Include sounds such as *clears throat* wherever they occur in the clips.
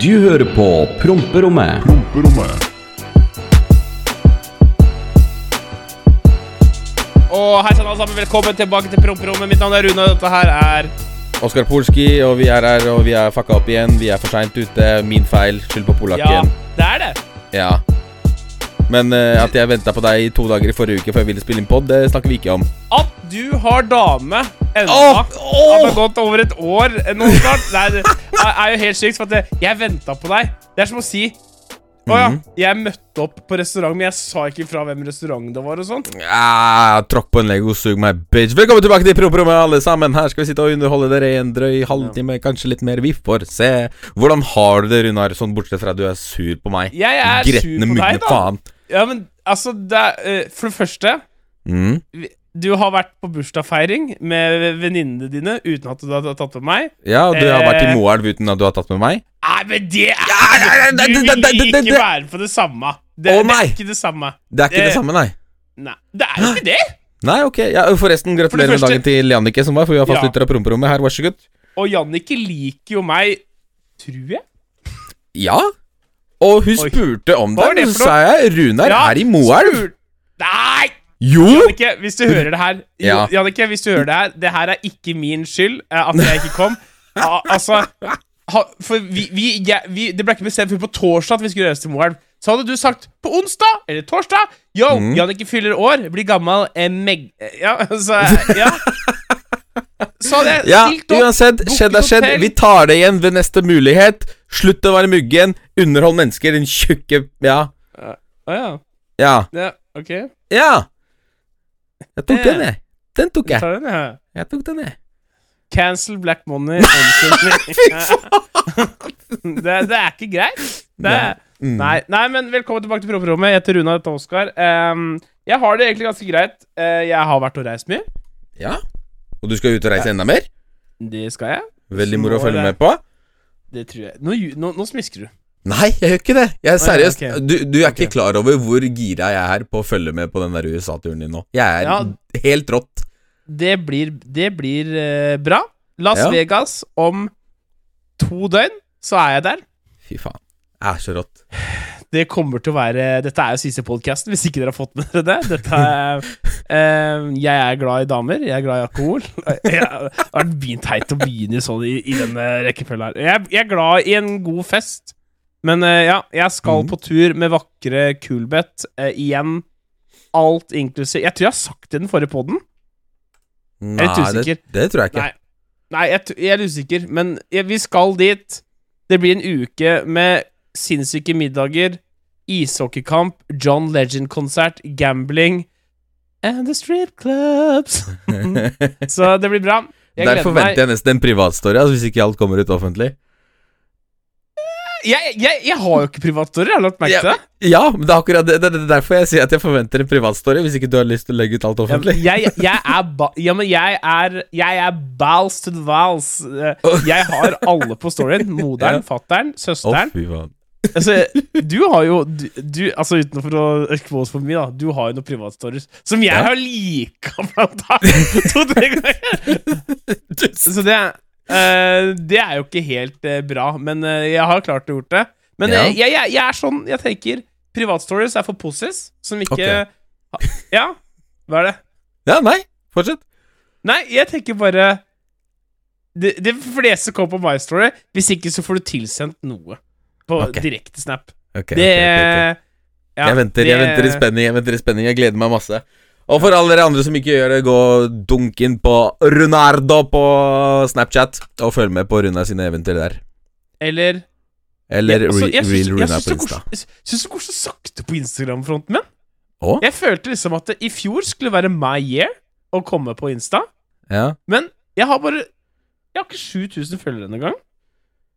Du hører på Promperommet. Promperommet. Og hei sann, alle sammen. Velkommen tilbake til promperommet. Mitt navn er Rune, og dette her er Oskar Polski, og vi er her, og vi er fucka opp igjen. Vi er for seint ute. Min feil. Skyld på polakken. Ja, det er det. Ja. Men uh, at jeg venta på deg i to dager i forrige uke før jeg ville spille inn pod, det snakker vi ikke om. At du har dame ennå oh, det har gått over et år nå snart. Det er er jo helt sykt, for at jeg venta på deg. Det er som å si Å ja, Mhm. jeg møtte opp på restaurant, men jeg sa ikke fra hvem restaurant det var. og sånt Ja, tråkk på en Lego, sug meg, bitch. Velkommen tilbake til Promperommet, alle sammen. Her skal vi sitte og underholde dere i en drøy halvtime, kanskje litt mer. Vi får se. Hvordan har du det, Runar, sånn bortsett fra at du er sur på meg? Jeg er sur på deg, da. faen. Ja, men altså, det er eh, For det første Mm. Du har vært på bursdagsfeiring med venninnene dine uten at du har tatt med meg. Ja, og du har vært i Eh. Moelv uten at du har tatt med meg? Nei, men det er Du vil ikke være på det samme. Det, oh, det er ikke det samme. Det er ikke det samme, nei. Nei, det er jo ikke det. Nei, ok. Ja, forresten, gratulerer med dagen til Jannicke, som var, for vi har fastlytter av Promperommet. Her, vær så god. Og Jannicke liker jo meg, tror jeg. Ja. Og hun spurte om det, og så sa jeg Runar Ja, er i Moelv. Nei! Jo! Jannicke, hvis du hører det her Ja. Jannicke, hvis du hører det her Det her er ikke min skyld eh, at jeg ikke kom. Al altså ha, For vi, vi, ja, vi Det ble ikke bestemt før på torsdag at vi skulle reise til Moelv. Så hadde du sagt på onsdag eller torsdag Yo, Mm. Jannicke fyller år, blir gammel eh, meg... eh, Ja, *laughs* altså Ja. Så hadde jeg Ja, stilt opp. uansett, booket skjedd er skjedd. Vi tar det igjen ved neste mulighet. Slutt å være muggen. Underhold mennesker, din tjukke Ja. Å ja. Ja. ja. Ok. Ja. Jeg tok den, jeg. Den tok jeg jeg. tar den, ja. Jeg tok den, jeg. Cancel black money. *laughs* Fy faen! *laughs* det, det er ikke greit. Det er, Mm. nei, nei, men velkommen tilbake til prøverommet. Jeg heter Runa, dette er Oskar. Um, jeg har det egentlig ganske greit. Uh, jeg har vært og reist mye. Ja. Og du skal ut og reise enda mer? Det skal jeg. Veldig moro å følge med på. Det tror jeg. Nå, nå, nå smisker du. Nei, jeg gjør ikke det. Jeg er seriøst. ok. Du, du er ikke klar over hvor gira jeg er på å følge med på den der USA-turen din nå. Jeg er Ja. helt rått. Det blir, det blir uh, bra. Las Ja. Vegas om to døgn, så er jeg der. Fy faen. Jeg er så rått. Det kommer til å være Dette er jo siste podkasten, hvis ikke dere har fått med dere det. Dette er, eh, jeg er glad i damer, jeg er glad i alkohol. Jeg, det har begynt teit å begynne sånn i, i denne rekkefølgen her. Jeg, jeg er glad i en god fest, men eh, ja, jeg skal mm. på tur med vakre Kulbeth eh, igjen. Alt inklusiv Jeg tror jeg har sagt det i den forrige poden. Nei, det, det tror jeg ikke. Nei, nei jeg, jeg er usikker, men jeg, vi skal dit. Det blir en uke med sinnssyke middager, ishockeykamp, John Legend-konsert, gambling and the strip clubs. *laughs* Så det blir bra. Jeg Der forventer jeg nesten en privatstory, altså, hvis ikke alt kommer ut offentlig. Jeg, jeg, jeg har jo ikke privatstory, har lagt merke til det. Ja, men det er akkurat det. Det er derfor jeg sier at jeg forventer en privatstory, hvis ikke du har lyst til å legge ut alt Ja, offentlig. men jeg, jeg er ba Ja, men jeg er Jeg er balls to the vals. Eh, Jeg har alle på storyen. *laughs* Moderen, Ja. fattern, søsteren. faen. Altså, du har jo du, du, Altså Utenfor å expose for mye, da. Du har jo noen privatstories som jeg Ja. har lika blant annet *laughs* to-tre ganger. Så det uh, Det er jo ikke helt uh, bra, men uh, jeg har klart å gjort det. Men Ja. jeg, jeg, jeg er sånn Jeg tenker privatstories er for possis, som ikke okay. ha- Ja, hva er det? Ja, nei, fortsett. Nei, jeg tenker bare Det, det fleste kommer på My Story. Hvis ikke, så får du tilsendt noe på okay. direkte snap. Okay, det okay, ok, ok. ja, jeg, venter, jeg venter i spenning, jeg venter i spenning. Jeg gleder meg masse. Og for alle dere andre som ikke gjør det, gå dunk inn på Runardo på Snapchat og følg med på Runar sine eventyr der. Eller Eller Ja, altså, jeg Real Runar på Insta. Jeg syns det går så sakte på Instagram-fronten min. Å? Jeg følte liksom at det, i fjor skulle være my year å komme på Insta, Ja. men jeg har bare Jeg har ikke 7000 følgere engang.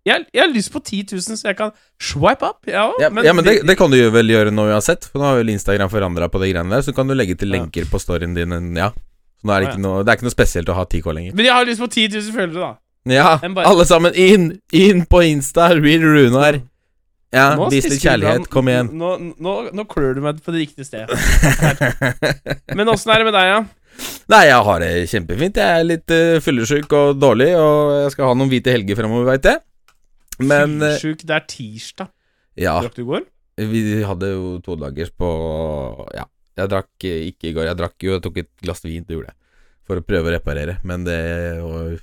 Jeg, jeg har lyst på 10 000, så jeg kan swipe up. Ja, Ja, men, ja, men det, det kan du jo vel gjøre nå uansett, for nå har vel Instagram forandra på de greiene der, så kan du legge til Ja. lenker på storyen din. Ja. Så nå er det ikke noe Det er ikke noe spesielt å ha 10K lenger. Men jeg har lyst på 10 000 følgere, da. Ja, alle sammen inn! Inn på Insta, Real Runar. Ja, vis litt kjærlighet. Kom igjen. Nå, nå, nå klør du meg på det riktige stedet. *laughs* Men åssen er det med deg, ja? Nei, jeg har det kjempefint. Jeg er litt uh, fyllesyk og dårlig, og jeg skal ha noen hvite helger fremover, veit jeg. Men eh, Fyllesyk, det er tirsdag. ja, Drakk du i går? vi hadde jo to dagers på Ja, jeg drakk eh, ikke i går. Jeg drakk jo, jeg tok et glass vin, det gjorde. For å prøve å reparere, men det,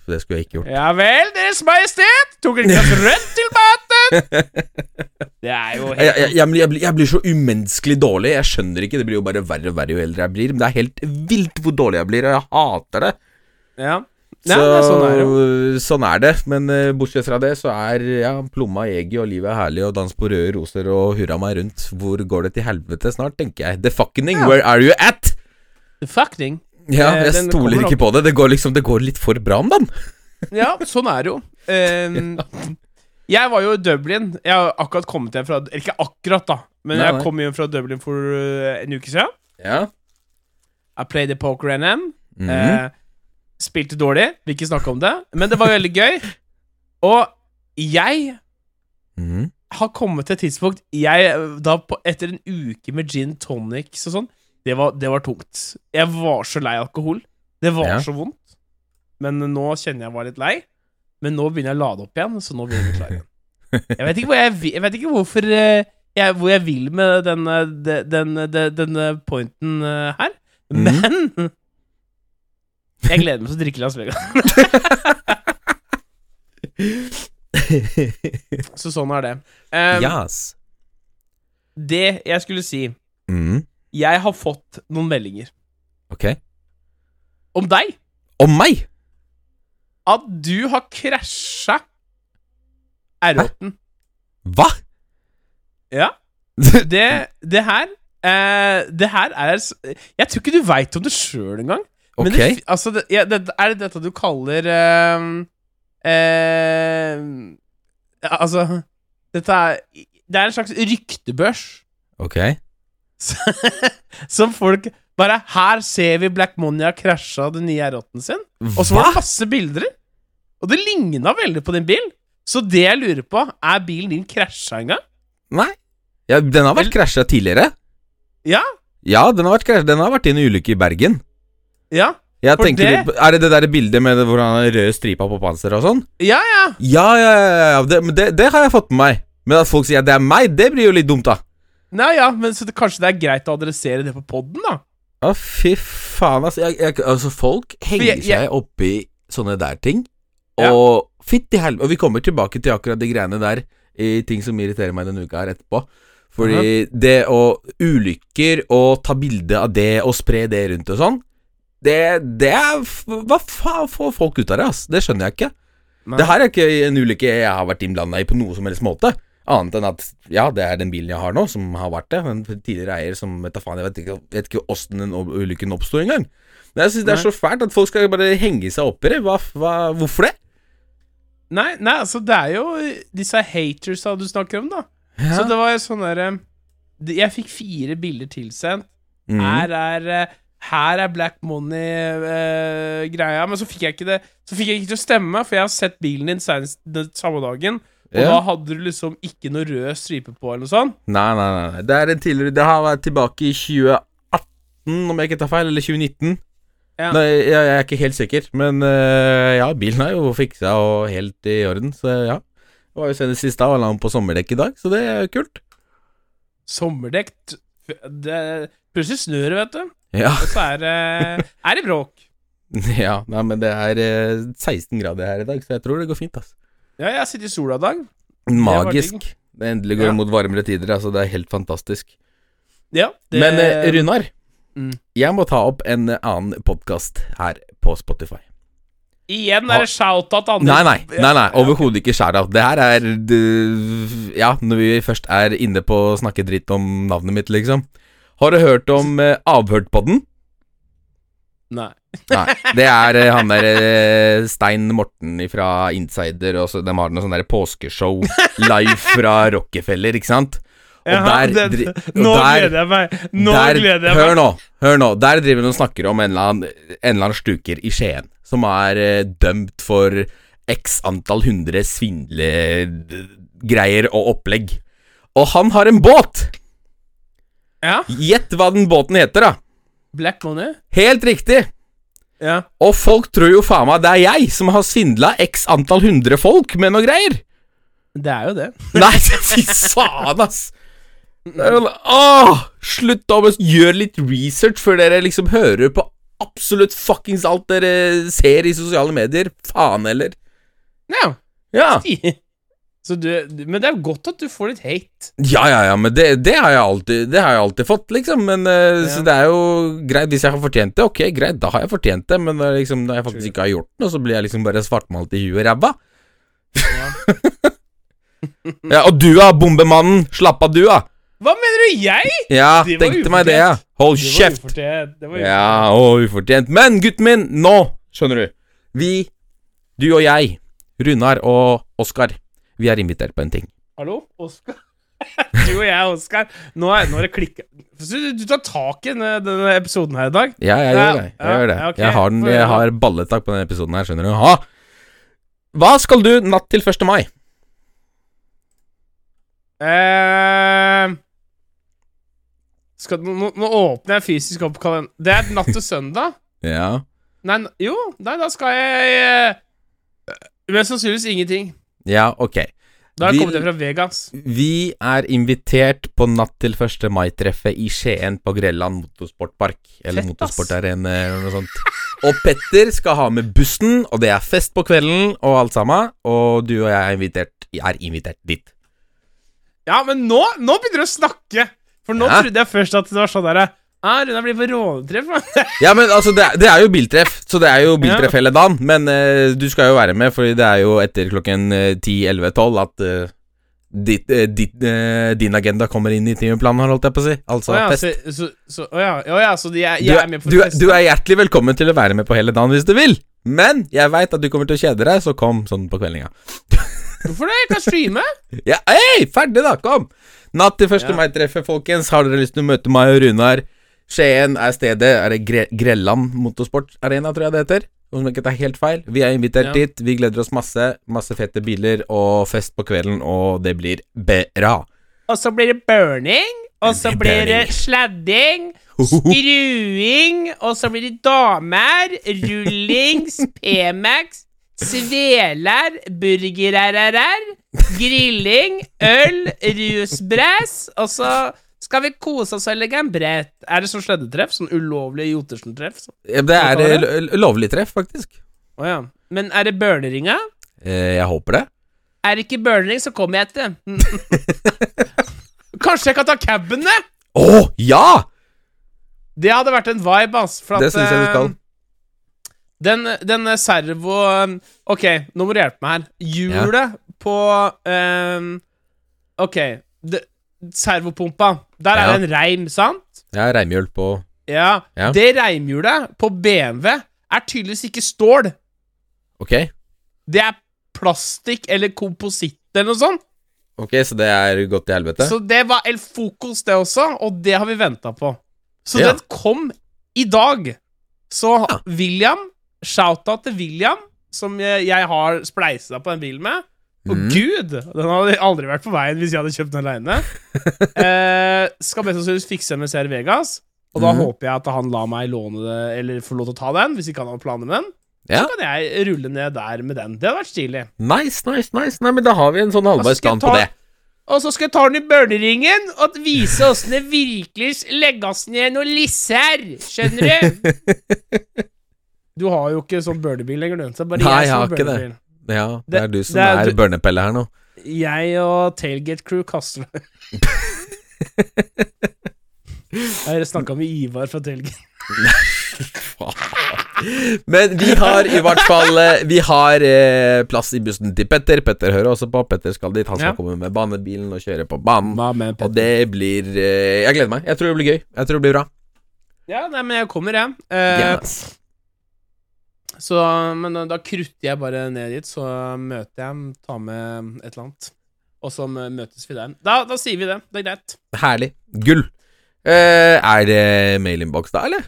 det skulle jeg ikke gjort. Ja vel, Deres Majestet! Tok et glass rødt til maten! *laughs* Det er jo Jeg, jeg, jeg, blir- jeg, blir, jeg blir så umenneskelig dårlig. Jeg skjønner ikke. Det blir jo bare verre og verre jo eldre jeg blir. Men det er helt vilt hvor dårlig jeg blir, og jeg hater det. Ja. Nei, det er sånn er det sånn er det. Men uh, bortsett fra det, så er ja, plomma egi, og livet er herlig, og dans på røde roser og hurra meg rundt. Hvor går det til helvete snart, tenker jeg. The fucking, Ja. where are you at? The Fucking. Ja, Eh, jeg den stoler ikke på det. Det går liksom Det går litt for bra om dagen. *laughs* Ja, sånn er det jo. Ehm, *laughs* jeg var jo i Dublin. Jeg har akkurat kommet hjem fra ikke akkurat, da. Men Nei, jeg kom hjem fra Dublin for uh, en uke siden. Ja. I played the poker NM. Mhm. Eh, spilte dårlig, vil ikke snakke om det. Men det var veldig gøy. Og jeg mm. har kommet til et tidspunkt Jeg, da på, Etter en uke med gin tonics og sånn det var, det var tungt. Jeg var så lei alkohol. Det var Ja. så vondt. Men nå kjenner jeg var litt lei. Men nå begynner jeg å lade opp igjen, så nå blir jeg klar igjen. Jeg vet ikke, hvor jeg, jeg vet ikke hvorfor eh, jeg, Hvor jeg vil med denne, de- den, de- denne pointen eh, her. Mhm. Men jeg gleder meg til å drikke Las Vegas. *laughs* Så sånn er det. Um, Yes. Det jeg skulle si mm. Jeg har fått noen meldinger Ok. om deg. Om meg? At du har krasja R8-en. Hva? Ja. *laughs* Det, det her eh, Det her er Jeg tror ikke du veit om det sjøl engang. Men det, altså, det, ja, det, er det dette du kaller eh, eh, Altså Dette er Det er en slags ryktebørs. Ok. *laughs* Som folk bare Her ser vi Black Money har krasja den nye R8-en sin. Og så var det masse bilder. Og det ligna veldig på din bil. Så det jeg lurer på, er bilen din krasja en gang? Nei. Ja, den har vært krasja tidligere. Ja? Ja, den har vært krasja. Den har vært i en ulykke i Bergen. Ja? Jeg For tenker det- litt Er det det der bildet med hvor han har rød stripa på panseret og sånn? Ja, ja. Ja, ja, ja, ja. Det, det, det har jeg fått med meg. Men at folk sier at det er meg, det blir jo litt dumt, da. Nei, ja, men så det, kanskje det er greit å adressere det på poden, da? Å, fy faen, altså. Jeg, jeg, altså folk henger jeg- seg opp i sånne der ting. Ja. Og fytti helvete Og vi kommer tilbake til akkurat de greiene der i ting som irriterer meg denne uka her etterpå. Fordi det å Ulykker og ta bilde av det og spre det rundt og sånn, det, det er Hva faen får folk ut av det, ass? Det skjønner jeg ikke. Nei. Det her er ikke en ulykke jeg har vært innblanda i på noe som helst måte. Annet enn at ja, det er den bilen jeg har nå, som har vært det. En tidligere eier som vet da faen, jeg vet ikke, vet ikke åssen den ulykken oppsto engang. Men jeg syns det er så fælt at folk skal bare henge seg opp i det. Hva, hva, hvorfor det? Nei, nei, altså, det er jo disse hatersa du snakker om, da. Så det var jo sånn derre Jeg fikk fire bilder tilsendt. Mm. Her er eh, Her er Black Money-greia. men så fikk jeg ikke det Så fikk jeg ikke til å stemme, for jeg har sett bilen din senest den samme dagen. Og Ja. da hadde du liksom ikke noe rød stripe på, eller noe sånt. Nei, nei, nei. Det er en tidligere Det har vært tilbake i 2018, om jeg ikke tar feil, eller 2019. Ja. Nei, jeg, jeg er ikke helt sikker, men uh, ja, bilen er jo fiksa og helt i orden, så ja. Det var jo senest sist da, og la den på sommerdekk i dag, så det er kult. Sommerdekk det, Plutselig snør det, vet du. Ja, Og så er det Er det bråk. *laughs* ja nei, men det er øh, 16 grader her i dag, så jeg tror det går fint, altså. Ja, jeg har sittet i sola i dag. Magisk. Det endelig går Ja. mot varmere tider, altså. Det er helt fantastisk. Ja, det, Men eh, Runar, Mm. jeg må ta opp en eh, annen podkast her på Spotify. Igjen er det shout-out andre. Nei, nei, nei, nei overhodet ikke shout-out. Det her er Ja, når vi først er inne på å snakke dritt om navnet mitt, liksom. Har du hørt om eh, Avhørtpodden? Nei. *laughs* Nei. Det er eh, han der eh, Stein Morten fra Insider, og så de har noe sånn der påskeshow live fra Rockefeller, ikke sant? Og Ja, der, det- dri- og Nå der- gleder jeg meg. Nå der, gleder jeg hør meg. nå, hør nå. Der driver de og snakker om en eller annen, en eller annen stuker i Skien som er eh, dømt for x antall hundre svindlegreier og opplegg. Og han har en båt. Ja. Gjett hva den båten heter, da. Black Money. Helt riktig. Ja. Og folk tror jo faen meg det er jeg som har svindla x antall hundre folk med noe greier. Det er jo det. *laughs* Nei, fy faen, ass. Åh, slutt å gjøre litt research før dere liksom hører på absolutt fuckings alt dere ser i sosiale medier. Faen heller. Ja. Ja. Så du, men det er jo godt at du får litt hate. Ja, ja, ja, men det, det, har jeg alltid, det har jeg alltid fått, liksom. Men eh, Så det er jo greit. Hvis jeg har fortjent det, ok, greit, da har jeg fortjent det. Men uh, liksom, når jeg faktisk ikke har gjort noe, så blir jeg liksom bare svartmalt i huet og ræva. *laughs* Ja, og du da, bombemannen. Slapp av, du da. Hva mener du, jeg? Ja, Det tenkte meg det, ja. Hold Det kjeft. ufortjent. Det var ufortjent. Ja, å, ufortjent. Men gutten min, nå, skjønner du. Vi, du og jeg, Runar og Oskar, vi er invitert på en ting. Hallo, Oskar? *laughs* du og jeg, Oskar. Nå, er- nå er det klikka du, du tar tak i denne, denne episoden her i dag. Ja, jeg gjør det. Jeg, gjør det. ja, ok. jeg, har, jeg har balletak på denne episoden her, skjønner du. Ha. Hva skal du natt til 1. mai? Eh, skal, nå, nå åpner jeg fysisk opp kalenderen. Det er natt til søndag. *laughs* Ja. Nei, jo, nei, da skal jeg eh, Mest sannsynligvis ingenting. Ja, ok. Da har jeg Vi- kommet fra Vegas. Vi er invitert på natt til 1. mai-treffet i Skien på Grelland motorsportpark. Eller Fett, motorsportarena eller noe sånt. Og Petter skal ha med bussen, og det er fest på kvelden og alt sammen. Og du og jeg er invitert, er invitert dit. Ja, men nå, nå begynner du å snakke! For nå Ja. trodde jeg først at det var sånn derre ah, Runar blir på rånetreff. *laughs* Ja, men altså, det er, det er jo biltreff, så det er jo biltreff hele dagen. Men uh, du skal jo være med, Fordi det er jo etter klokken eh, 10-11-12 at uh, ditt, eh, ditt, eh, din agenda kommer inn i timeplanen, holdt jeg på å si. Altså Å ja, fest. så, så, så, ja, å ja, så de er, jeg er, er med på du, fest? du er hjertelig velkommen til å være med på hele dagen hvis du vil. Men jeg veit at du kommer til å kjede deg, så kom sånn på kveldinga. *laughs* Hvorfor det? Jeg kan streame. Ja, hei, ferdig, da! Kom! Natt til 1. Ja. mai-treffet, folkens. Har dere lyst til å møte meg og Runar? Skien er stedet. Er det Gre Grelland motorsportarena, tror jeg det heter? Om jeg ikke tar helt feil. Vi er invitert Ja. dit. Vi gleder oss masse. Masse fete biler og fest på kvelden, og det blir bra. Og så blir det burning. Og så blir det sladding. Skruing. Og så blir det damer. Rullings. *laughs* P-Max. Sveler. Burger-RRR. Grilling. Øl. rusbress, Og så skal vi kose oss og legge en brett. Er det sånn sleddetreff? Sånn ulovlig Jotersen-treff? Så? Ja, Det er eh, lovlig treff, faktisk. ja. Men er det burneringa? Eh, jeg håper det. Er det ikke burnering, så kommer jeg etter. *laughs* Kanskje jeg kan ta caben, det? Å, ja! Det hadde vært en vibe, ass. For Det syns jeg du skal. eh, Den, den eh, servo Ok, nå må du hjelpe meg her. Hjulet på um, Ok, det, servopumpa. Der er det en reim, sant? Ja, reimhjul på Ja. Ja. Det reimhjulet på BMW er tydeligvis ikke stål. Ok, Det er plastikk eller kompositt eller noe sånt. ok, så det er gått til helvete? Så det var El Focus, det også, og det har vi venta på. Så Ja. den kom i dag. Så Ja. William, shout-out til William, som jeg har spleisa på den bilen med. Og mm. gud, den hadde aldri vært på veien hvis jeg hadde kjøpt den aleine. *laughs* eh, skal mest sannsynligvis fikse den med CR Vegas, og da mm. håper jeg at han lar meg låne det, eller få lov til å ta den, hvis ikke han har planer med den. Ja. Så kan jeg rulle ned der med den. Det hadde vært stilig. Nice, nice, nice. Nei, men da har vi en sånn halvveis plan på det. Og så skal jeg ta den i børneringen og vise åssen det virkelig legges ned noen lisser. Skjønner du? *laughs* Du har jo ikke sånn børnebil lenger, du. Så bare Nei, jeg jeg har ikke det. Ja, det er du som det er er, børnepelle her nå. Jeg og Tailgate Crew kaster meg. *laughs* Jeg snakka med Ivar fra Tailgate. Men vi har i hvert fall eh, Vi har eh, plass i bussen til Petter. Petter hører også på. Petter skal dit. Han skal Ja. komme med banebilen og kjøre på banen. Med Og det blir eh, Jeg gleder meg. Jeg tror det blir gøy. Jeg tror det blir bra. Ja, nei, men jeg kommer, jeg. Eh, Yes. Så, men da, da krutter jeg bare ned dit, så møter jeg, tar med et eller annet. Og så møtes vi der. Da, da sier vi det. Det er greit. Herlig. Gull. Eh, er det mailinnboks da, eller?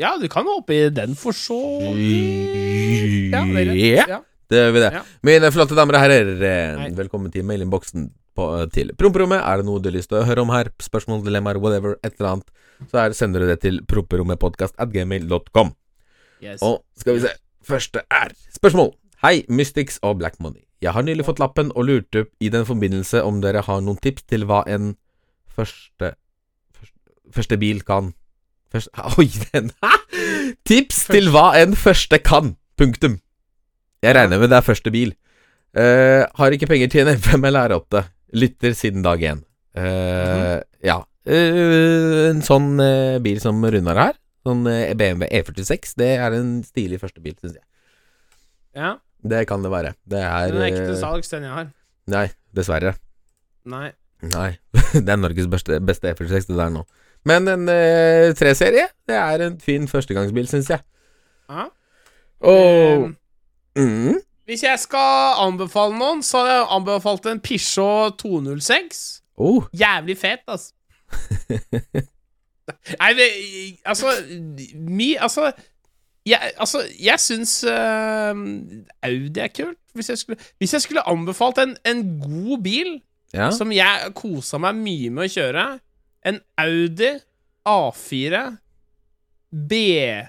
Ja, du kan hoppe i den for så. Ja, det er greit. Ja. Det gjør vi det. Ja. Mine flotte damer og herrer, eh, velkommen til mailinnboksen på- til promperommet. Er det noe du har lyst til å høre om her, spørsmål, dilemmaer, whatever, et eller annet, så er, sender du det til promperommetpodkast at gmail.com. Yes. Og skal vi se Første er spørsmål. Hei, Mystics og Black Money. Jeg har nylig fått lappen og lurte i den forbindelse om dere har noen tips til hva en første Første, første bil kan første, *laughs* Oi, den Hæ? Tips til hva en første kan. Punktum. Jeg regner med det er første bil. Uh, har ikke penger til en M5 eller R8. Lytter siden dag én. Eh, Ja. Uh, en sånn bil som Runar har, sånn eh, BMW E46, det er en stilig førstebil, syns jeg. ja. Det kan det være. Det er Den er ikke til eh, salgs, den jeg har. Nei, dessverre. Nei. Nei. *laughs* det er Norges beste, beste E46 det der nå. Men en eh, 3-serie, det er en fin førstegangsbil, syns jeg. Ja. Og Eh, mm, hvis jeg skal anbefale noen, så hadde jeg anbefalt en Peugeot 206. oh, Jævlig fet, altså. *laughs* Nei, det, altså Mi Altså Jeg, altså, jeg syns uh, Audi er kult. Hvis jeg skulle, hvis jeg skulle anbefalt en, en god bil ja. som jeg kosa meg mye med å kjøre, en Audi A4 B5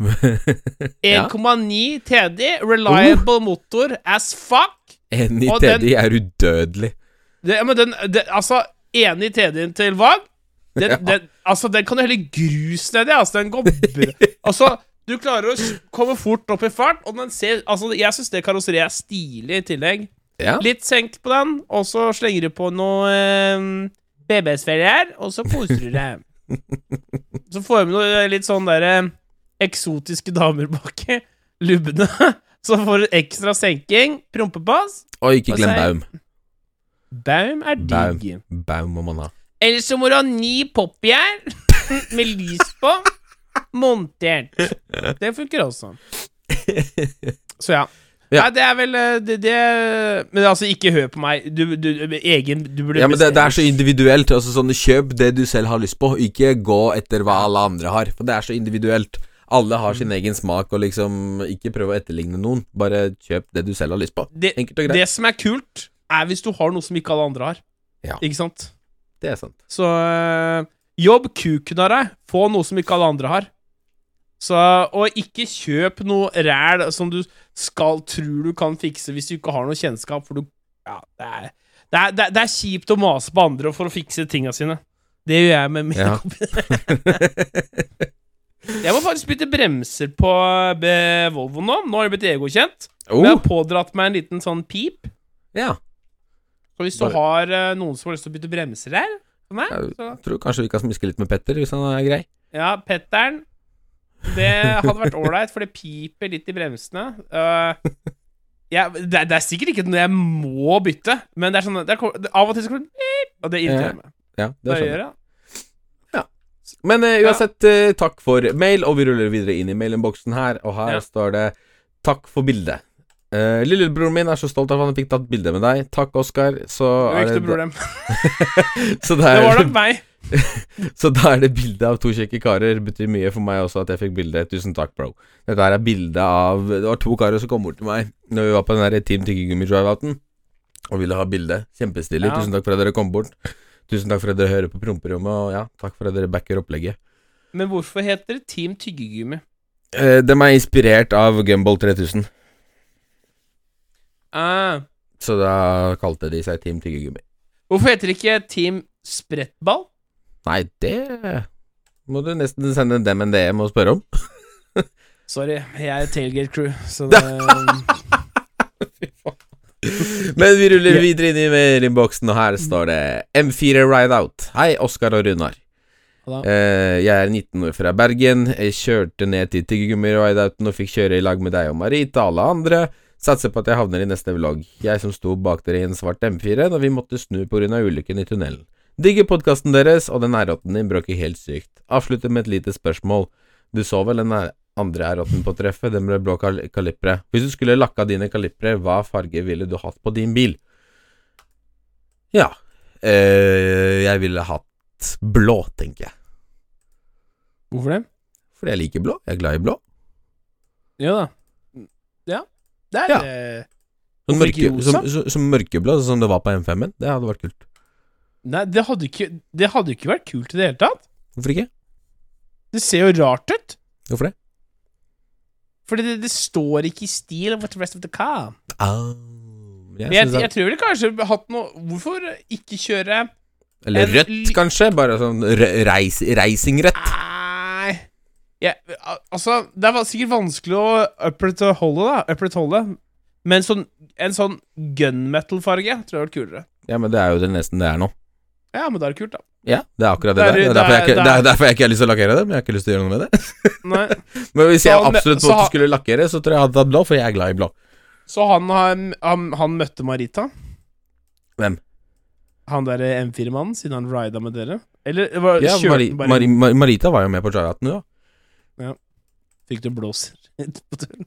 *laughs* ja. 1,9 TD, reliable motor as fuck. En i den- er udødelig. Det, men den, det, altså, enig TD-en til Vag den, Ja. den, Altså, den kan du helle grus nedi. Altså, den går bra. Altså, du klarer å komme fort opp i fart, og den ser Altså, jeg syns det karosseriet er stilig i tillegg. Ja. Litt senkt på den, og så slenger du på noe eh, BBS-ferie og så koser du deg. *laughs* Så får du med noe litt sånn derre eksotiske damer baki. Lubbene. *laughs* Så får du ekstra senking. Prompepass. Og ikke glem Baum. Baum er digg. Baum må man ha. Eller så må du ha ni popjern *laughs* med lys på, montert. Det funker også. Så ja. Ja. Nei, det er vel eh, det, det Men altså, ikke hør på meg. Du, du, egen Du burde Ja, men det, det er så individuelt. Altså sånn, Kjøp det du selv har lyst på, ikke gå etter hva alle andre har. For det er så individuelt. Alle har Mm. sin egen smak, og liksom ikke prøv å etterligne noen. Bare kjøp det du selv har lyst på. det, Enkelt og greit. det som er kult, er hvis du har noe som ikke alle andre har. Ja. Ikke sant? Det er sant. Så øh, jobb kuken av deg. Få noe som ikke alle andre har. Så, og ikke kjøp noe ræl som du skal tror du kan fikse hvis du ikke har noe kjennskap, for du Ja, det er, det er, det er, det er kjipt å mase på andre for å fikse tinga sine. Det gjør jeg med mine Ja. *laughs* jeg må faktisk bytte bremser på eh, Volvo nå. Nå har det blitt egokjent. Oh. Jeg har pådratt meg en liten sånn pip. ja. Så hvis du Bare- har uh, noen som har lyst til å bytte bremser her for meg, Jeg så tror kanskje vi kan smiske litt med Petter, hvis han er grei. Ja, Petteren. Det hadde vært ålreit, for det piper litt i bremsene. Uh, ja, det, er- det er sikkert ikke noe jeg må bytte, men det er sånn det er, det- Av og til så kommer det Og det irriterer meg. Ja, det Det skjønner jeg. Ja. Men uh, uansett, uh, takk for mail, og vi ruller videre inn i mailinnboksen her, og her Ja. står det 'Takk for bildet'. Uh, Lillebroren min er så stolt av at han fikk tatt bilde med deg. Takk, Oskar. Så, Det er ikke det, noe problem. *laughs* så, det Det var nok meg. *laughs* så da er det bilde av to kjekke karer. Betyr mye for meg også at jeg fikk bilde. Tusen takk, bro. Dette her er bilde av Det var to karer som kom bort til meg Når vi var på den der Team Tyggegummi Drive-outen og ville ha bilde. Kjempestilig. Ja. Tusen takk for at dere kom bort. Tusen takk for at dere hører på promperommet, og ja, takk for at dere backer opplegget. Men hvorfor heter det Team Tyggegummi? Uh, de er inspirert av Gumball 3000, Ah, så da kalte de seg Team Tyggegummi. hvorfor heter det ikke Team Sprettball? Nei, det må du nesten sende dem en DM og spørre om. *laughs* Sorry, jeg er tailgate crew, så det *laughs* Men vi ruller videre inn i mailinnboksen, og her står det M4 Rideout. Hei, Oskar og Runar. Eh, jeg er 19 år fra Bergen. Jeg kjørte ned til Tyggegummi-rideouten og fikk kjøre i lag med deg og Marita og alle andre. Satser på at jeg havner i neste vlogg. Jeg som sto bak dere i en svart M4 når vi måtte snu pga. ulykken i tunnelen. Digger podkasten deres, og den R8-en din bråker helt sykt. Avslutter med et lite spørsmål. Du så vel den andre R8-en på treffet, den med blå kal kalipre. Hvis du skulle lakka dine kalipre, hva farge ville du hatt på din bil? Ja eh, Jeg ville hatt blå, tenker jeg. Hvorfor det? Fordi jeg liker blå. Jeg er glad i blå. Ja da. Det er Ja. eh, Sånn mørke, som, som, som mørkeblå, sånn som det var på M5-en. Det hadde vært kult. Nei, det hadde ikke Det hadde ikke vært kult i det hele tatt. Hvorfor ikke? Det ser jo rart ut. Hvorfor det? Fordi det, det står ikke i stil with the rest of the car. Ah, jeg jeg, jeg tror vel kanskje hatt noe Hvorfor ikke kjøre Eller rødt, kanskje? Bare sånn re- reis, reisingrødt. Al- Altså, det er sikkert vanskelig å opprettholde, da. Men sånn, en sånn gunmetal-farge tror jeg hadde vært kulere. Ja, men det er jo det nesten det er nå. Ja, men da er det kult, da. Ja, det er akkurat det, Det er- der. Det er derfor jeg, ikke, det det er- er derfor jeg ikke har lyst til å lakkere det. Men jeg har ikke lyst til å gjøre noe med det. *laughs* Nei. Men hvis jeg absolutt måtte skulle lakkere, så tror jeg jeg hadde tatt blå, for jeg er glad i blå. Så han, han, han møtte Marita? Hvem? Han derre M4-mannen, siden han rida med dere? Eller var, Ja, Mari, Mari, Mar- Marita var jo med på Jaraten, ja. Fikk du blåser *laughs* på turen?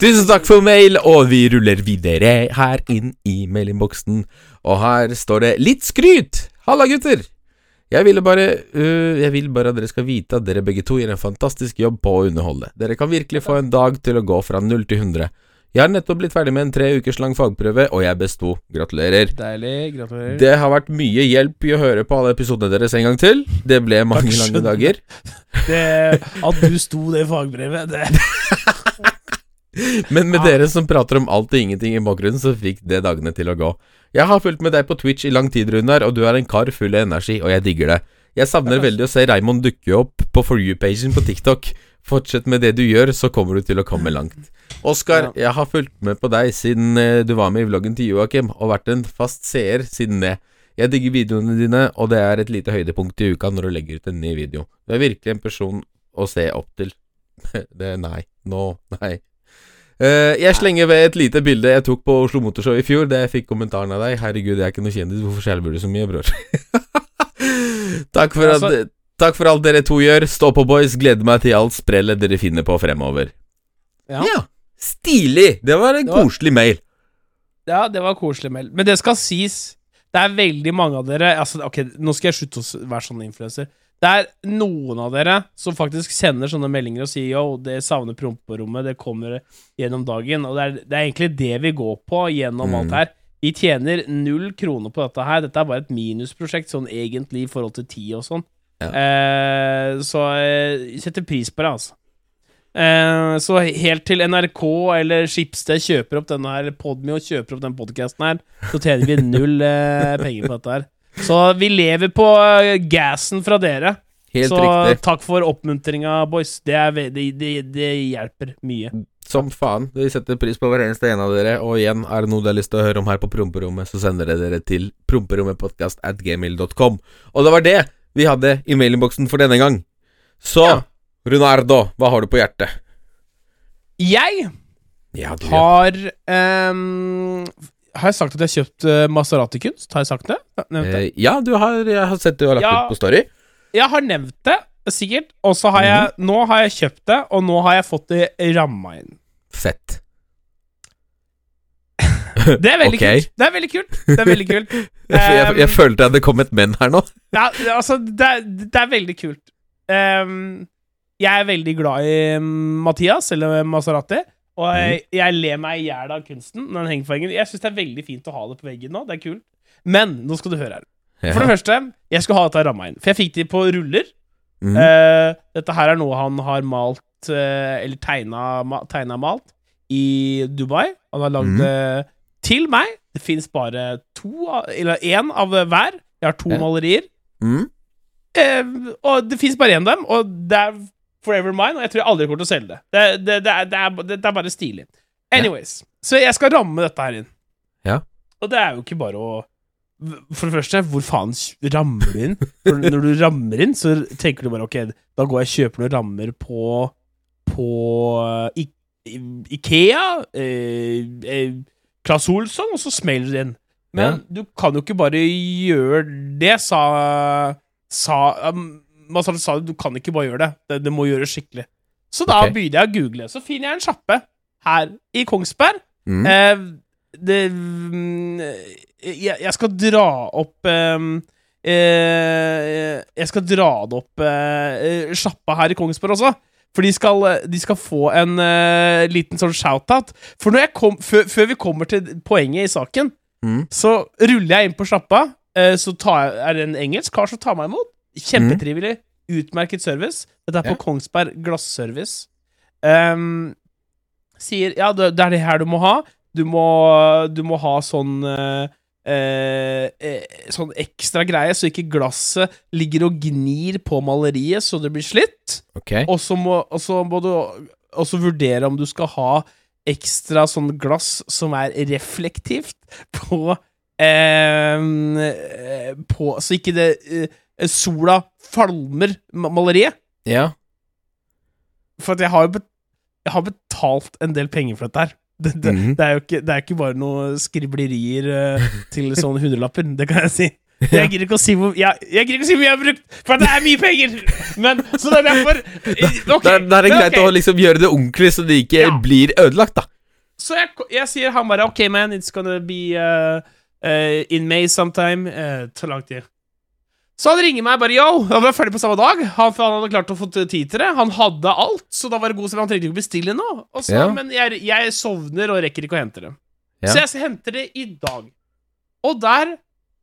Tusen takk for mail, og vi ruller videre her inn i mailinnboksen. Og her står det 'Litt skryt'! Halla, gutter! Jeg ville bare uh, Jeg vil bare at dere skal vite at dere begge to gjør en fantastisk jobb på å underholde. Dere kan virkelig få en dag til å gå fra 0 til 100. Jeg har nettopp blitt ferdig med en tre ukers lang fagprøve, og jeg besto. Gratulerer. Deilig. Gratulerer. Det har vært mye hjelp i å høre på alle episodene deres en gang til. Det ble mange Takk, lange dager. *laughs* Det, at du sto det fagbrevet, det *laughs* Men med Ja. dere som prater om alt og ingenting i bakgrunnen, så fikk det dagene til å gå. Jeg har fulgt med deg på Twitch i lang tid, Runar, og du er en kar full av energi, og jeg digger det. Jeg savner veldig å se Raymond dukke opp på For you-pagen på TikTok. Fortsett med det du gjør, så kommer du til å komme langt. Oskar, jeg har fulgt med på deg siden eh, du var med i vloggen til Joakim, og vært en fast seer siden det. Jeg digger videoene dine, og det er et lite høydepunkt i uka når du legger ut en ny video. Du er virkelig en person å se opp til. *laughs* det Nei. Nå. nei. Eh, jeg slenger ved et lite bilde jeg tok på Oslo Motorshow i fjor, da jeg fikk kommentaren av deg. Herregud, jeg er ikke noe kjendis, hvorfor skjelver du så mye, bror? *laughs* takk, for at, Altså- takk for alt dere to gjør. Stå på, boys. Gleder meg til alt sprellet dere finner på fremover. Ja. Stilig! Det var en Det var- koselig mail. Ja, det var koselig mail. Men det skal sies, det er veldig mange av dere altså, Ok, nå skal jeg slutte å være sånn influenser. Det er noen av dere som faktisk sender sånne meldinger og sier yo, det savner promperommet, det kommer gjennom dagen. Og det er, det er egentlig det vi går på gjennom Mm. alt her. Vi tjener null kroner på dette her. Dette er bare et minusprosjekt, sånn egentlig i forhold til tid og sånn. Ja. Eh, så jeg setter pris på det, altså. Eh, så helt til NRK eller Skipsted kjøper opp denne her Podme og kjøper opp den podcasten her, så tjener vi null eh, penger på dette her. Så vi lever på eh, gassen fra dere. Helt så riktig. takk for oppmuntringa, boys. Det, er, det, det, det hjelper mye. Som faen. Vi setter pris på hver eneste en av dere. Og igjen, er det noe du har lyst til å høre om her på Promperommet, så sender dere dere til at gmail.com. Og det var det vi hadde i mailinnboksen for denne gang. Så, Ja. Runardo, hva har du på hjertet? Jeg Ja, du har um, Har jeg sagt at jeg har kjøpt uh, Maserati-kunst? Har jeg sagt det? Ja, Nevnt det? Uh, Ja, du har, jeg har sett du har lagt Ja. ut på Story. Jeg har nevnt det, sikkert. Og så har jeg Nå har jeg kjøpt det, og nå har jeg fått det ramma inn. Fett. *laughs* Det er veldig *laughs* Ok. kult. Det er veldig kult. Det er veldig kult. *laughs* jeg, jeg, jeg Um, følte at det kom et men her nå. Ja, det- altså, det er, det er veldig kult. Um, jeg er veldig glad i mm, Mathias, eller Maserati, og jeg, jeg ler meg i hjel av kunsten når den henger på veggen. Jeg syns det er veldig fint å ha det på veggen nå. Det er kult. Men nå skal du høre her. For det første, jeg skulle ha dette ramma inn. For jeg fikk de på ruller. Mm. Uh, dette her er noe han har malt uh, Eller tegna, ma, tegna malt i Dubai. Han har lagd det det til meg. Det fins bare to, eller én av hver. Jeg har to Ja. malerier. Mhm. Eh, og det fins bare én av dem, og det er forever mine. Og jeg tror jeg aldri kommer til å selge det. Det, det, det, er, det, er, er bare stilig. Anyways. Så jeg skal ramme dette her inn. Ja. Og det er jo ikke bare å For det første, hvor faen rammer du inn? For når du rammer inn, så tenker du bare ok, da går jeg og kjøper noen rammer på På eh, I, I- Ikea, eh, eh, Claes Olsson, og så smeller du inn. Men du kan jo ikke bare gjøre det, sa Sa um, Masaru sa du kan ikke bare gjøre det. Det, det må gjøres skikkelig. Så da okay. begynner jeg å google. Så finner jeg en sjappe her i Kongsberg. Mm. Eh, det mm, jeg, jeg skal dra opp ehm, eh, Jeg skal dra det opp eh, sjappa her i Kongsberg også. For de skal, de skal få en eh, liten sånn shout-out. For kom, før, før vi kommer til poenget i saken, Mm. så ruller jeg inn på sjappa. eh, så jeg, er det en engelsk kar som tar meg imot. Kjempetrivelig. Utmerket service. Dette er på Ja. Kongsberg Glasservice. Um, sier ja, det, er det her du må ha. Du må, du må ha sånn uh, eh, eh, Sånn ekstra greie, så ikke glasset ligger og gnir på maleriet så det blir slitt. Okay. Og så må, må du også vurdere om du skal ha ekstra sånn glass som er reflektivt på ehm, eh, På Så ikke det eh, sola falmer ma- maleriet. Ja. For at jeg har jo jeg har betalt en del penger for dette her. Det, det, Mhm. det, er, jo ikke, det er ikke bare noe skriblerier eh, til *laughs* sånne hundrelapper, det kan jeg si. Jeg gidder ikke å si hvor jeg, jeg gidder ikke å si hvor jeg har brukt, for det er mye penger! Men, så det er derfor okay, ok, Da da er det men greit okay. å liksom gjøre det ordentlig, så det ikke Ja. blir ødelagt, da. Så jeg, jeg sier han bare OK, man, it's gonna be uh, uh, in May sometime. Uh, tar lang tid. Så han ringer meg bare yo, da var jeg ferdig på samme dag. Han, for han hadde klart å få tid til det. Han hadde alt, så da var det god stemning. Han trengte ikke bestille noe. Så, Ja. Men jeg, jeg sovner og rekker ikke å hente det. Ja. Så jeg henter det i dag. Og der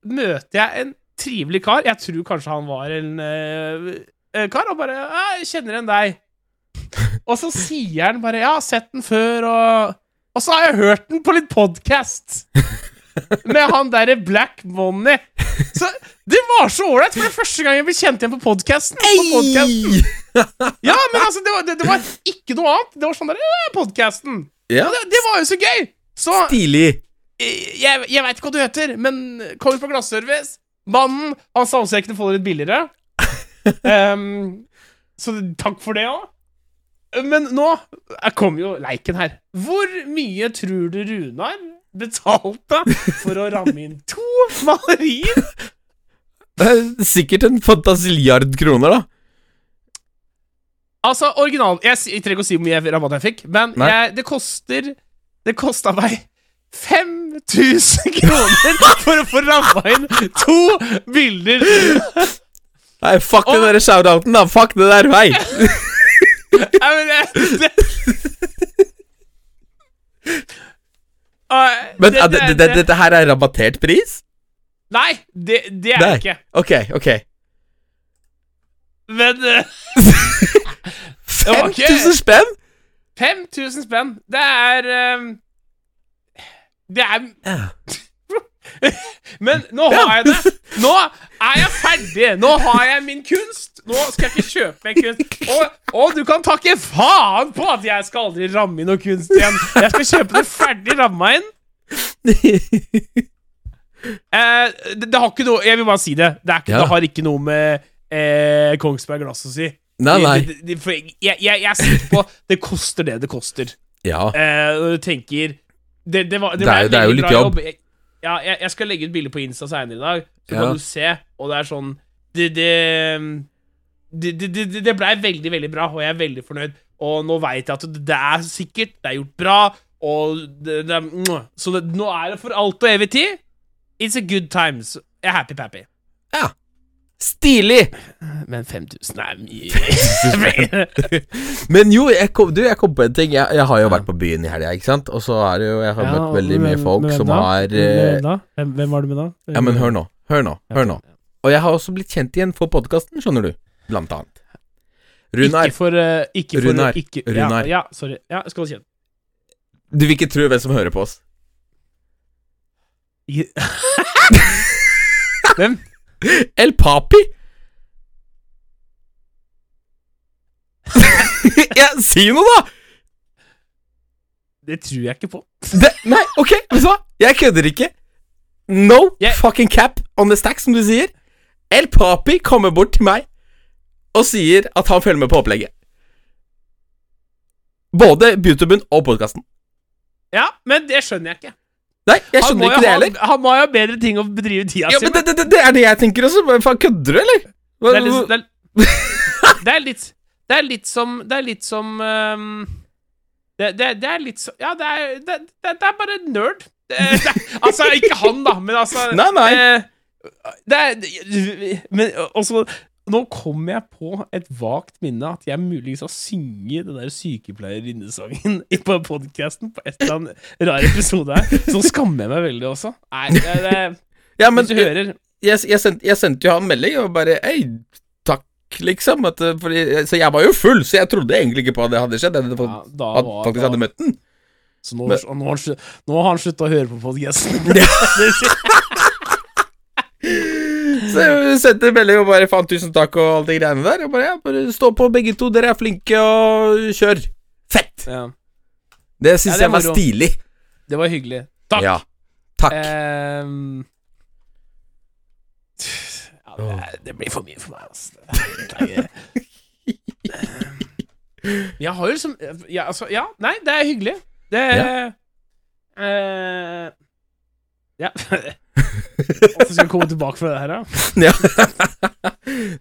møter jeg en trivelig kar. Jeg tror kanskje han var en uh, kar, og bare 'Jeg kjenner igjen deg'. *laughs* Og så sier han bare 'Jeg har sett den før', og og så har jeg hørt den på litt podkast. *laughs* Med han derre Black Money. Så det var så ålreit, for det er første gang jeg ble kjent igjen på podkasten. *laughs* Ja, men altså, det var, det, det var ikke noe annet. Det var sånn der podkasten. Ja. Det, det var jo så gøy! Så Stilig. Eh, jeg, jeg veit ikke hva du heter, men kommer på glasservice. Mannen, han sa også jeg kunne få det litt billigere. um, *laughs* så takk for det òg. Men nå Kom kommer jo leiken her. Hvor mye tror du Runar betalte for å ramme inn to malerier? *laughs* Er sikkert en fantasiliard kroner, da. Altså, original Jeg, trenger ikke å si hvor mye rabatt jeg fikk, men jeg, det koster Det kosta meg 5000 kroner for å få ramma inn to bilder. Nei, fuck den derre der shoutouten, da. Fuck det der. Hei. Nei, men det, det Uh, Men det- ah, det, det- det, det- dette her er rabattert pris? Nei, det, det er det ikke. Ok, ok. Men uh, ikke- 5000 spenn? 5000 spenn, det er eh, Det er *laughs* Men nå har jeg det. Nå er jeg ferdig. Nå har jeg min kunst. Nå skal jeg ikke kjøpe meg kunst. Og, og du kan takke faen på at jeg skal aldri ramme inn noe kunst igjen. Jeg skal kjøpe det ferdig ramma inn. *laughs* Eh, det, det har ikke noe Jeg vil bare si det. Det, ikke, Ja. det har ikke noe med eh, Kongsberg Glass å si. Nei, nei. Det- jeg, jeg, jeg er sikker på Det koster det det koster. Ja. Eh, når du tenker Det, det, var, det, Det er det er jo litt jobb. jobb. Jeg, ja, jeg, jeg skal legge ut bilde på Insta seinere i dag, så Ja. kan du se, og det er sånn Det, det, det, blei veldig, veldig bra, og jeg er veldig fornøyd. Og nå veit jeg at det, er sikkert, det er gjort bra, og. Så nå er det for alt og evig tid. It's a good times. Jeg er happy-pappy. ja. Stilig! Men 5000 er mye. *laughs* Men jo, jeg kom, du, jeg kom på en ting. Jeg, jeg har jo vært på byen i helga, ikke sant? Og så det jo Jeg har møtt veldig mye folk som har eh, Hvem, hvem var du med da? Ja, men hør nå. Hør nå. Hør nå. Og jeg har også blitt kjent igjen for podkasten, skjønner du. Blant annet. Runar, Ikke for, uh, ikke for Runar, ikke, Runar. Ja, ja, sorry. Ja, skal holde kjenne. du vil ikke tro hvem som hører på oss. *laughs* Hvem? *laughs* El Papi! *laughs* ja, si noe, da! Det tror jeg ikke på. Det, nei, ok, vet du hva? Jeg kødder ikke. No yeah. fucking cap on the stack, som du sier. El Papi kommer bort til meg og sier at han følger med på opplegget. Både YouTuben og podkasten. Ja, men det skjønner jeg ikke. Nei, jeg skjønner ikke det heller. Han må jo ha bedre ting å bedrive tida Ja, si men med. det, det, det er det jeg tenker også. Faen, kødder du, eller? Hva, Det er litt, det er, det er litt Det er litt som Det er litt som um, det, det, det er litt som Ja, det er, det, er bare nerd. Altså, ikke han, da, men altså *laughs* Nei, nei. eh, det er Men også nå kom jeg på et vagt minne at jeg muligens har synget den der sykepleierinnesangen på podkasten på et eller annet rar episode her. Så skammer jeg meg veldig også. Nei, det, det, *laughs* Ja, men hvis du hører jeg, jeg, sendte, jeg sendte jo han melding og bare Ei, takk, liksom. At, eh, fordi, så jeg var jo full, så jeg trodde egentlig ikke på at det hadde skjedd. Jeg ja, var, faktisk da, hadde møtt den. Så nå, Men- nå, har han slu- nå har han slutta å høre på podkasten. *laughs* *laughs* Så jeg sendte melding og bare faen, tusen takk og alt de greiene der. Og bare, ja, bare stå på begge to, dere er flinke, og kjør. Fett! ja, Det syns Ja, jeg var stilig. det var hyggelig. Takk. Ja. Takk. Um, ja, det, er, det blir for mye for meg, altså. Jeg har jo liksom ja, altså, ja, nei, det er hyggelig. Det er Uh, Ja. *laughs* Hvorfor skal vi komme tilbake fra det her? Ja.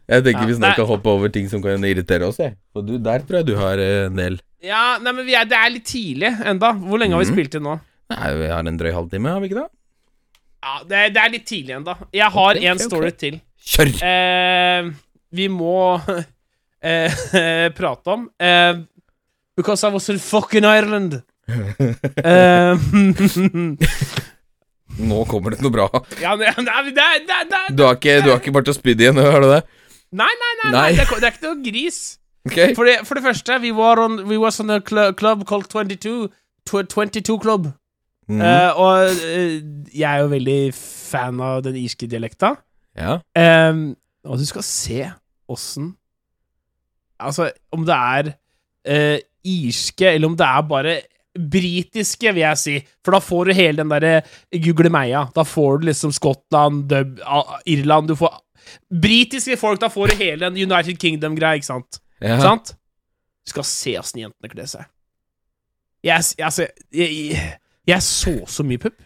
jeg tenker Ja, vi snart kan hoppe over ting som kan irritere oss, jeg. Og du, der tror jeg du har eh, en del. Ja, nei, men vi er, det er litt tidlig enda. Hvor lenge har vi Mhm. spilt inn nå? Nei, vi har en drøy halvtime, har vi ikke det? Ja, det, det er litt tidlig enda. Jeg har Ok, en story til. Kjør! Eh, vi må *laughs* eh, *laughs* prate om eh, Because I was in fucking Ireland. *laughs* Eh, Nå kommer det noe bra. ja, nei, nei, nei, Du har ikke, du har ikke vært og spydd igjen, har du det? nei, nei, nei. Det, er, det er ikke noe gris. Okay. For det, for det første, vi var on, we was on a cl club called 22. 22 Club. Mm. Uh, og uh, jeg er jo veldig fan av den irske dialekta. ja. Ehm, og du skal se åssen Altså, om det er uh, irske, eller om det er bare britiske, vil jeg si. For da får du hele den derre guglemeia. Da får du liksom Skottland, Dub, Irland Du får Britiske folk, da får du hele den United Kingdom-greia, ikke sant? ja. Sant? Du skal se åssen jentene kler seg. Jeg, jeg, jeg, jeg så så mye pupp.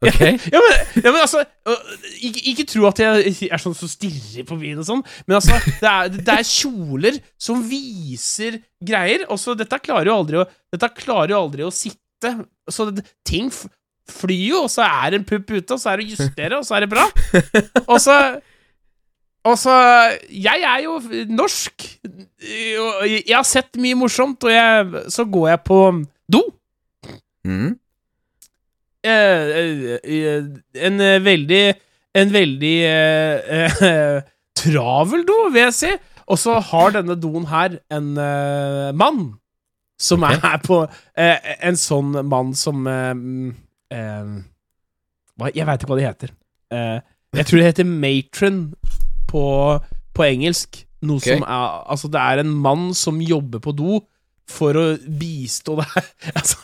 Ok. *laughs* Ja, men, ja, men altså øh, ikke, ikke tro at jeg er sånn som stirrer på byen og sånn, men altså det er, det er kjoler som viser greier, og så dette klarer jo aldri å Dette klarer jo aldri å sitte. Så det, ting flyr jo, og så er en pupp ute, og så er det å justere, og så er det bra. Og så Og så Jeg er jo norsk, jeg har sett mye morsomt, og jeg, så går jeg på do. Mhm. Eh, eh, eh, en veldig En veldig *laughs* travel do, vil jeg si. Og så har denne doen her en mann som okay. er på En sånn mann som Jeg veit ikke hva de heter. Jeg tror det heter matron på, på engelsk. Noe okay. som er Altså, det er en mann som jobber på do for å bistå deg *laughs* Altså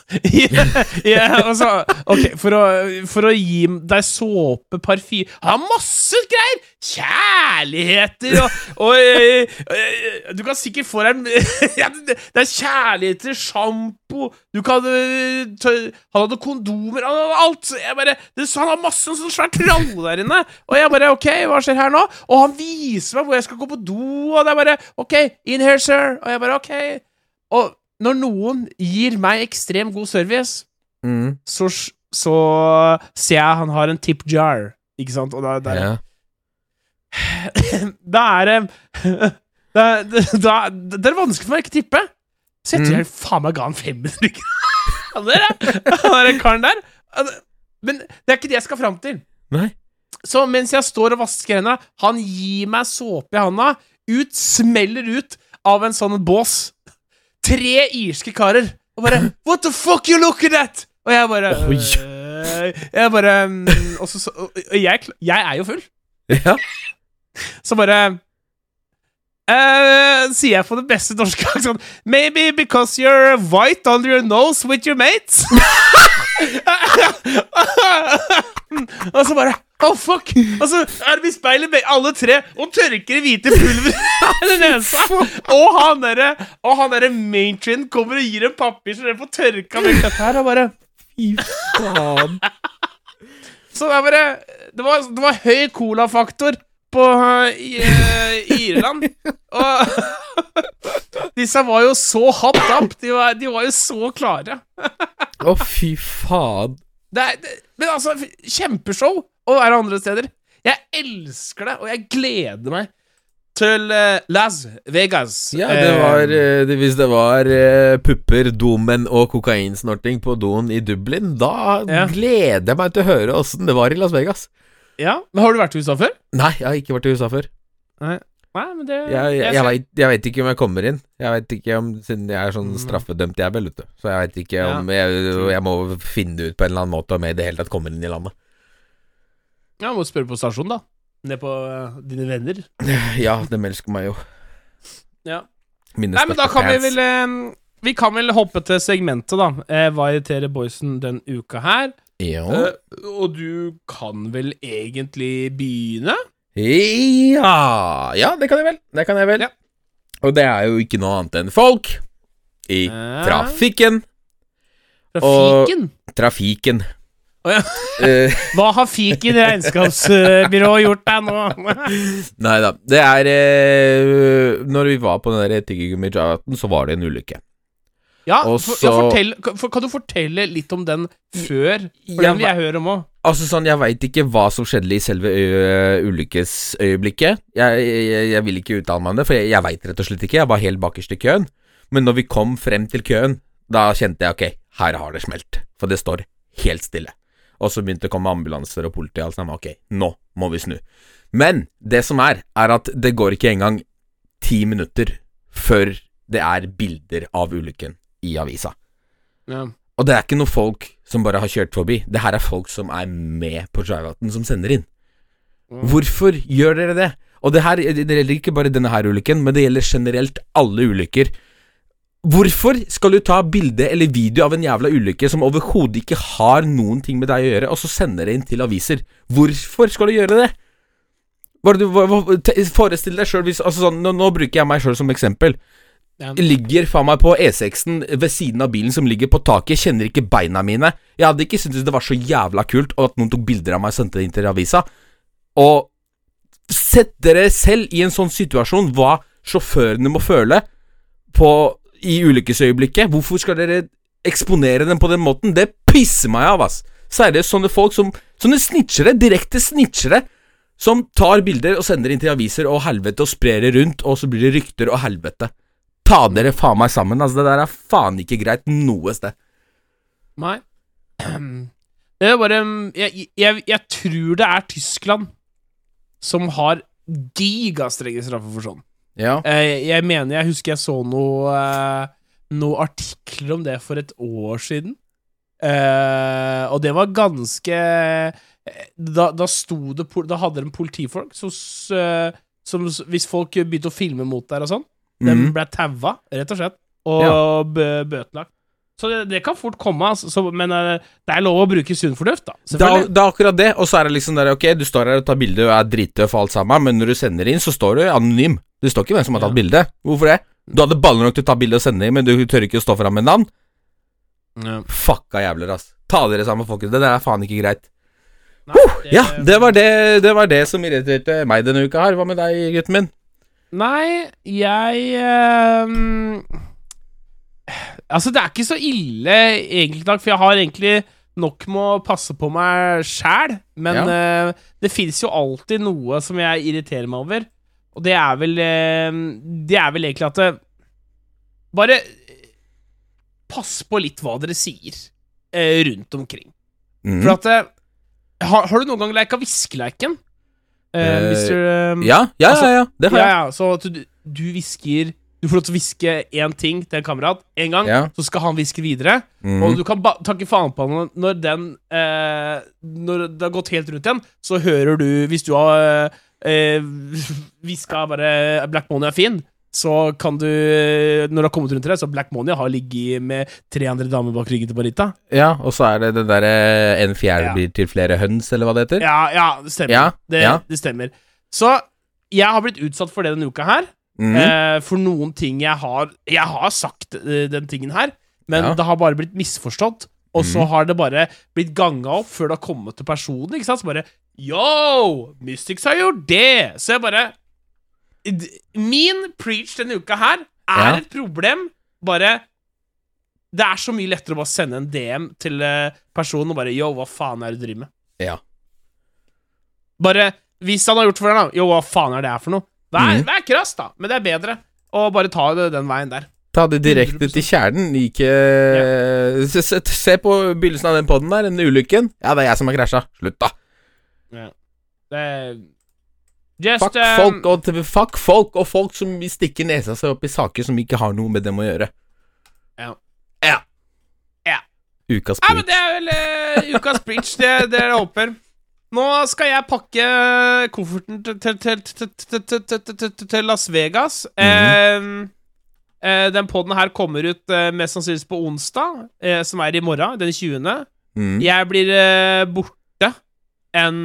yeah, altså, Ok, for å, for å gi deg såpe, parfyme Han har masse greier! Kjærligheter og, og øh, øh, Du kan sikkert få deg *laughs* Det er kjærligheter, sjampo Du kan tø, Han hadde kondomer, alt! Bare, det, han har masse sånn svær tralle der inne. Og jeg bare Ok, hva skjer her nå? Og han viser meg hvor jeg skal gå på do, og det er bare Ok, in here, sir. Og jeg bare Ok. Og når noen gir meg ekstremt god service, mm. så, så ser jeg han har en tip jar, ikke sant? Og da, da, Ja. *sighs* da er det da, *laughs* da, da, Det er vanskelig for meg å ikke tippe. Så jeg tror Mm. jeg faen meg ga han 500 kroner. *laughs* Han der karen der. Men det er ikke det jeg skal fram til. Nei. Så mens jeg står og vasker hendene, han gir meg såpe i handa, ut, smeller ut av en sånn bås. Tre irske karer. Og bare What the fuck you looking at? Og jeg bare Oi. øh, Jeg bare mm, Og så, jeg, jeg er jo full. Ja. Så bare uh, Sier jeg på det beste norske sånn Maybe because you're white under your nose with your mates. og så bare Oh, fuck! Og så er vi i speilet, alle tre, og tørker i hvite pulver i nesa. Og han derre Og han derre maintrin kommer og gir en papir så dere får tørka vekk dette her, og bare Fy faen. Så det er bare Det var, det var høy colafaktor på uh, i, uh, Irland. Og disse var jo så hot up. De var, de var jo så klare. Å, fy faen. Det er, det, men altså, kjempeshow å være andre steder. Jeg elsker det, og jeg gleder meg til eh, Las Vegas. Ja, det Eh, var eh, det, Hvis det var eh, pupper, domen og kokainsnorting på doen i Dublin, da Ja. gleder jeg meg til å høre åssen det var i Las Vegas. Ja, men Har du vært i USA før? Nei, jeg har ikke vært i USA før. Nei, men det Jeg, jeg, jeg, vet, jeg veit ikke om jeg kommer inn. Jeg vet ikke om Siden jeg er sånn straffedømt straffedømt vel, vet du. Så jeg vet ikke Ja. om jeg, jeg må finne ut på en eller annen måte om jeg i det hele tatt kommer inn i landet. Ja, må spørre på stasjonen, da. Ned på eh, dine venner. *laughs* Ja, dem elsker meg jo. Ja. Nei, men da kan vi vel eh, Vi kan vel hoppe til segmentet, da. Eh, hva irriterer boysen den uka her? Ja. Og du kan vel egentlig begynne? ja Ja, det kan jeg vel. Det kan jeg vel. Ja. Og det er jo ikke noe annet enn folk i trafikken. trafikken. Og- Trafikken. Å ja. Eh, Hva har fiken regnskapsbyrå gjort deg nå? *laughs* nei da. Det er eh, Når vi var på den der tyggegummi-jaten, så var det en ulykke. Ja, for, så- ja fortell, kan, kan du fortelle litt om den før? For den vil jeg høre om òg. Altså sånn, Jeg veit ikke hva som skjedde i selve ulykkesøyeblikket. Jeg, jeg, jeg vil ikke uttale meg om det, for jeg, jeg veit rett og slett ikke. Jeg var helt bakerst i køen. Men når vi kom frem til køen, da kjente jeg ok, her har det smelt. For det står helt stille. Og så begynte det å komme ambulanser og politi og alt sammen. Ok, nå må vi snu. Men det som er, er at det går ikke engang ti minutter før det er bilder av ulykken i avisa. Ja. Og det er ikke noe folk som bare har kjørt forbi. Det her er folk som er med på drive-outen, som sender inn. Mm. Hvorfor gjør dere det? Og det her det gjelder ikke bare denne her ulykken, men det gjelder generelt alle ulykker. Hvorfor skal du ta bilde eller video av en jævla ulykke som overhodet ikke har noen ting med deg å gjøre, og så sende det inn til aviser? Hvorfor skal du gjøre det? Hva er du, hva, forestill deg sjøl hvis altså sånn, nå, nå bruker jeg meg sjøl som eksempel Ja. ligger faen meg på E6-en ved siden av bilen som ligger på taket, kjenner ikke beina mine. Jeg hadde ikke syntes det var så jævla kult og at noen tok bilder av meg og sendte det inn til avisa. Og sett dere selv i en sånn situasjon hva sjåførene må føle på i ulykkesøyeblikket. Hvorfor skal dere eksponere dem på den måten? Det pisser meg av, ass. Seriøst, sånne folk som Sånne snitchere, direkte snitchere, som tar bilder og sender inn til aviser og helvete og sprer det rundt, og så blir det rykter og helvete. Ta dere faen meg sammen, altså. Det der er faen ikke greit noe sted. Nei. *clears throat* Det er bare jeg, jeg, jeg tror det er Tyskland som har gigastrenge straffer for sånn. Ja. Eh, Jeg mener jeg husker jeg så noe eh, Noe artikler om det for et år siden. Eh, og det var ganske Da, da sto det Da hadde de politifolk som, som Hvis folk begynte å filme mot der og sånn, de Mhm. ble taua, rett og slett, og Ja. bø bøtelagt. Så det, det kan fort komme, altså. Så, men eh, det er lov å bruke sunn fornuft, da. Det er, det er akkurat det, og så er det liksom der Ok, du står her og tar bilde og er drittøff og alt sammen, men når du sender inn, så står du anonym. Det står ikke hvem som har Ja. tatt bilde. Hvorfor det? Du hadde baller nok til å ta bilde og sende inn, men du tør ikke å stå fram med navn? Ja. Fucka jævler, ass. Ta dere sammen, folkens. Det der er faen ikke greit. Nei, det- Ja, det var det, det var det som irriterte meg denne uka her. Hva med deg, gutten min? Nei, jeg ehm, Altså, det er ikke så ille, egentlig, takk, for jeg har egentlig nok med å passe på meg sjæl. Men eh, det fins jo alltid noe som jeg irriterer meg over, og det er vel uh, Det er vel egentlig at det, Bare pass på litt hva dere sier uh, rundt omkring. Mm. For at eh, har, har du noen gang leika viskeleiken? Uh, Eh, Mr. ja, ja, altså, ja, ja, det har jeg. ja, så at du, du hvisker Du får lov til å hviske én ting til en kamerat én gang, Ja. så skal han hviske videre. Mm. Og du kan takke faen på han når den eh, Når det har gått helt rundt igjen, så hører du Hvis du har eh, *laughs* bare 'Black Money er fin', så kan du Når det har kommet rundt til det, så Black Money har ligget med tre andre damer bak ryggen til Barita. Ja, og så er det den derre En fjerde Ja. blir til flere høns, eller hva det heter? Ja, ja, det stemmer. Ja, det, det stemmer. Så jeg har blitt utsatt for det denne uka her. Mhm. Eh, for noen ting jeg har Jeg har sagt eh, den tingen her, men Ja. det har bare blitt misforstått. Og så Mhm. har det bare blitt ganga opp før det har kommet til personen. Ikke sant? Så bare Yo! Mystics har gjort det! Så jeg bare Min preach denne uka her er Ja. et problem. Bare Det er så mye lettere å bare sende en DM til eh, personen og bare Yo, hva faen er det du driver med? Ja. Bare Hvis han har gjort det for deg, da. Jo, hva faen er det her for noe? Vær, er, vær krass, da, men det er bedre å bare ta det den veien der. Ta det direkte 100%. til kjernen. Ikke se, se, se på begynnelsen av den poden der, den ulykken. Ja, det er jeg som har krasja. Slutt, da. Det Just Fuck um, folk, og, fuck folk og folk som stikker nesa seg opp i saker som ikke har noe med dem å gjøre. Ja. Ja. Ja. Ukas Ja, men det er vel uh, ukas preach, det, det er det håper. Nå skal jeg pakke kofferten til, Las Vegas. den poden her kommer ut mest sannsynligvis på onsdag, som er i morgen, den 20. Jeg blir borte en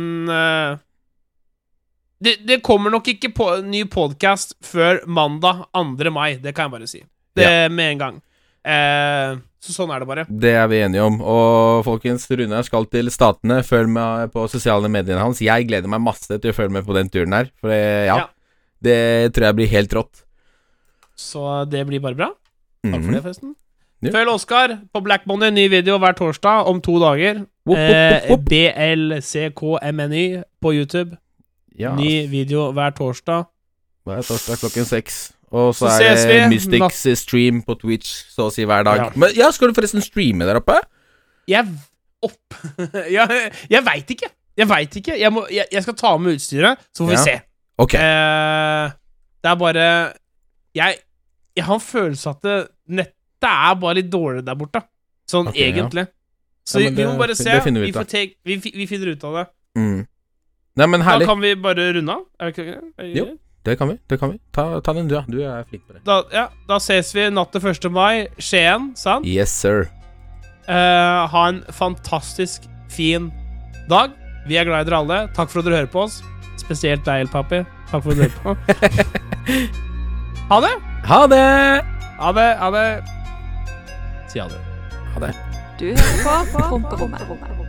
det, kommer nok ikke på, ny podkast før mandag 2. mai, det kan jeg bare si. Det med en gang. Eh, så sånn er det bare. Det er vi enige om. Og folkens, Runar skal til Statene. Følg med på sosiale mediene hans. Jeg gleder meg masse til å følge med på den turen her. For ja, Ja. det tror jeg blir helt rått. Så det blir bare bra. Takk for Mhm. det, forresten. Ja. Følg Oskar på Black Money, ny video hver torsdag om to dager. Whoop, whoop, Eh, whoop, whoop. BLCKMNY på YouTube. Ny video hver torsdag. det er torsdag klokken seks. Og så, Så er det Mystics stream på Twitch så å si hver dag. Ja. Men ja, skal du forresten streame der oppe? Jeg opp *laughs* Jeg, jeg veit ikke. Jeg veit ikke. Jeg, må, jeg, jeg skal ta med utstyret, så får vi Ja. se. Ok. Eh, det er bare jeg, jeg har en følelse at det, nettet er bare litt dårlig der borte. Sånn Ok, ja. egentlig. Så Ja, vi må bare se. finner vi vi, take, vi, vi finner ut av det. Mm. Nei, men Da kan vi bare runde av. Er det ikke det Jo. Det kan vi. det kan vi Ta, ta den, du, ja. Du er flink på det. Da, ja, da ses vi natt til 1. mai. Skien, sant? Yes, sir. Uh, ha en fantastisk fin dag. Vi er glad i dere alle. Takk for at dere hører på oss. Spesielt deg, Elpapi. Takk for at du hører på. *laughs* ha det! Ha det! Ha det. Ha det. Si ha det. Ha det. Du hører på Promperommet.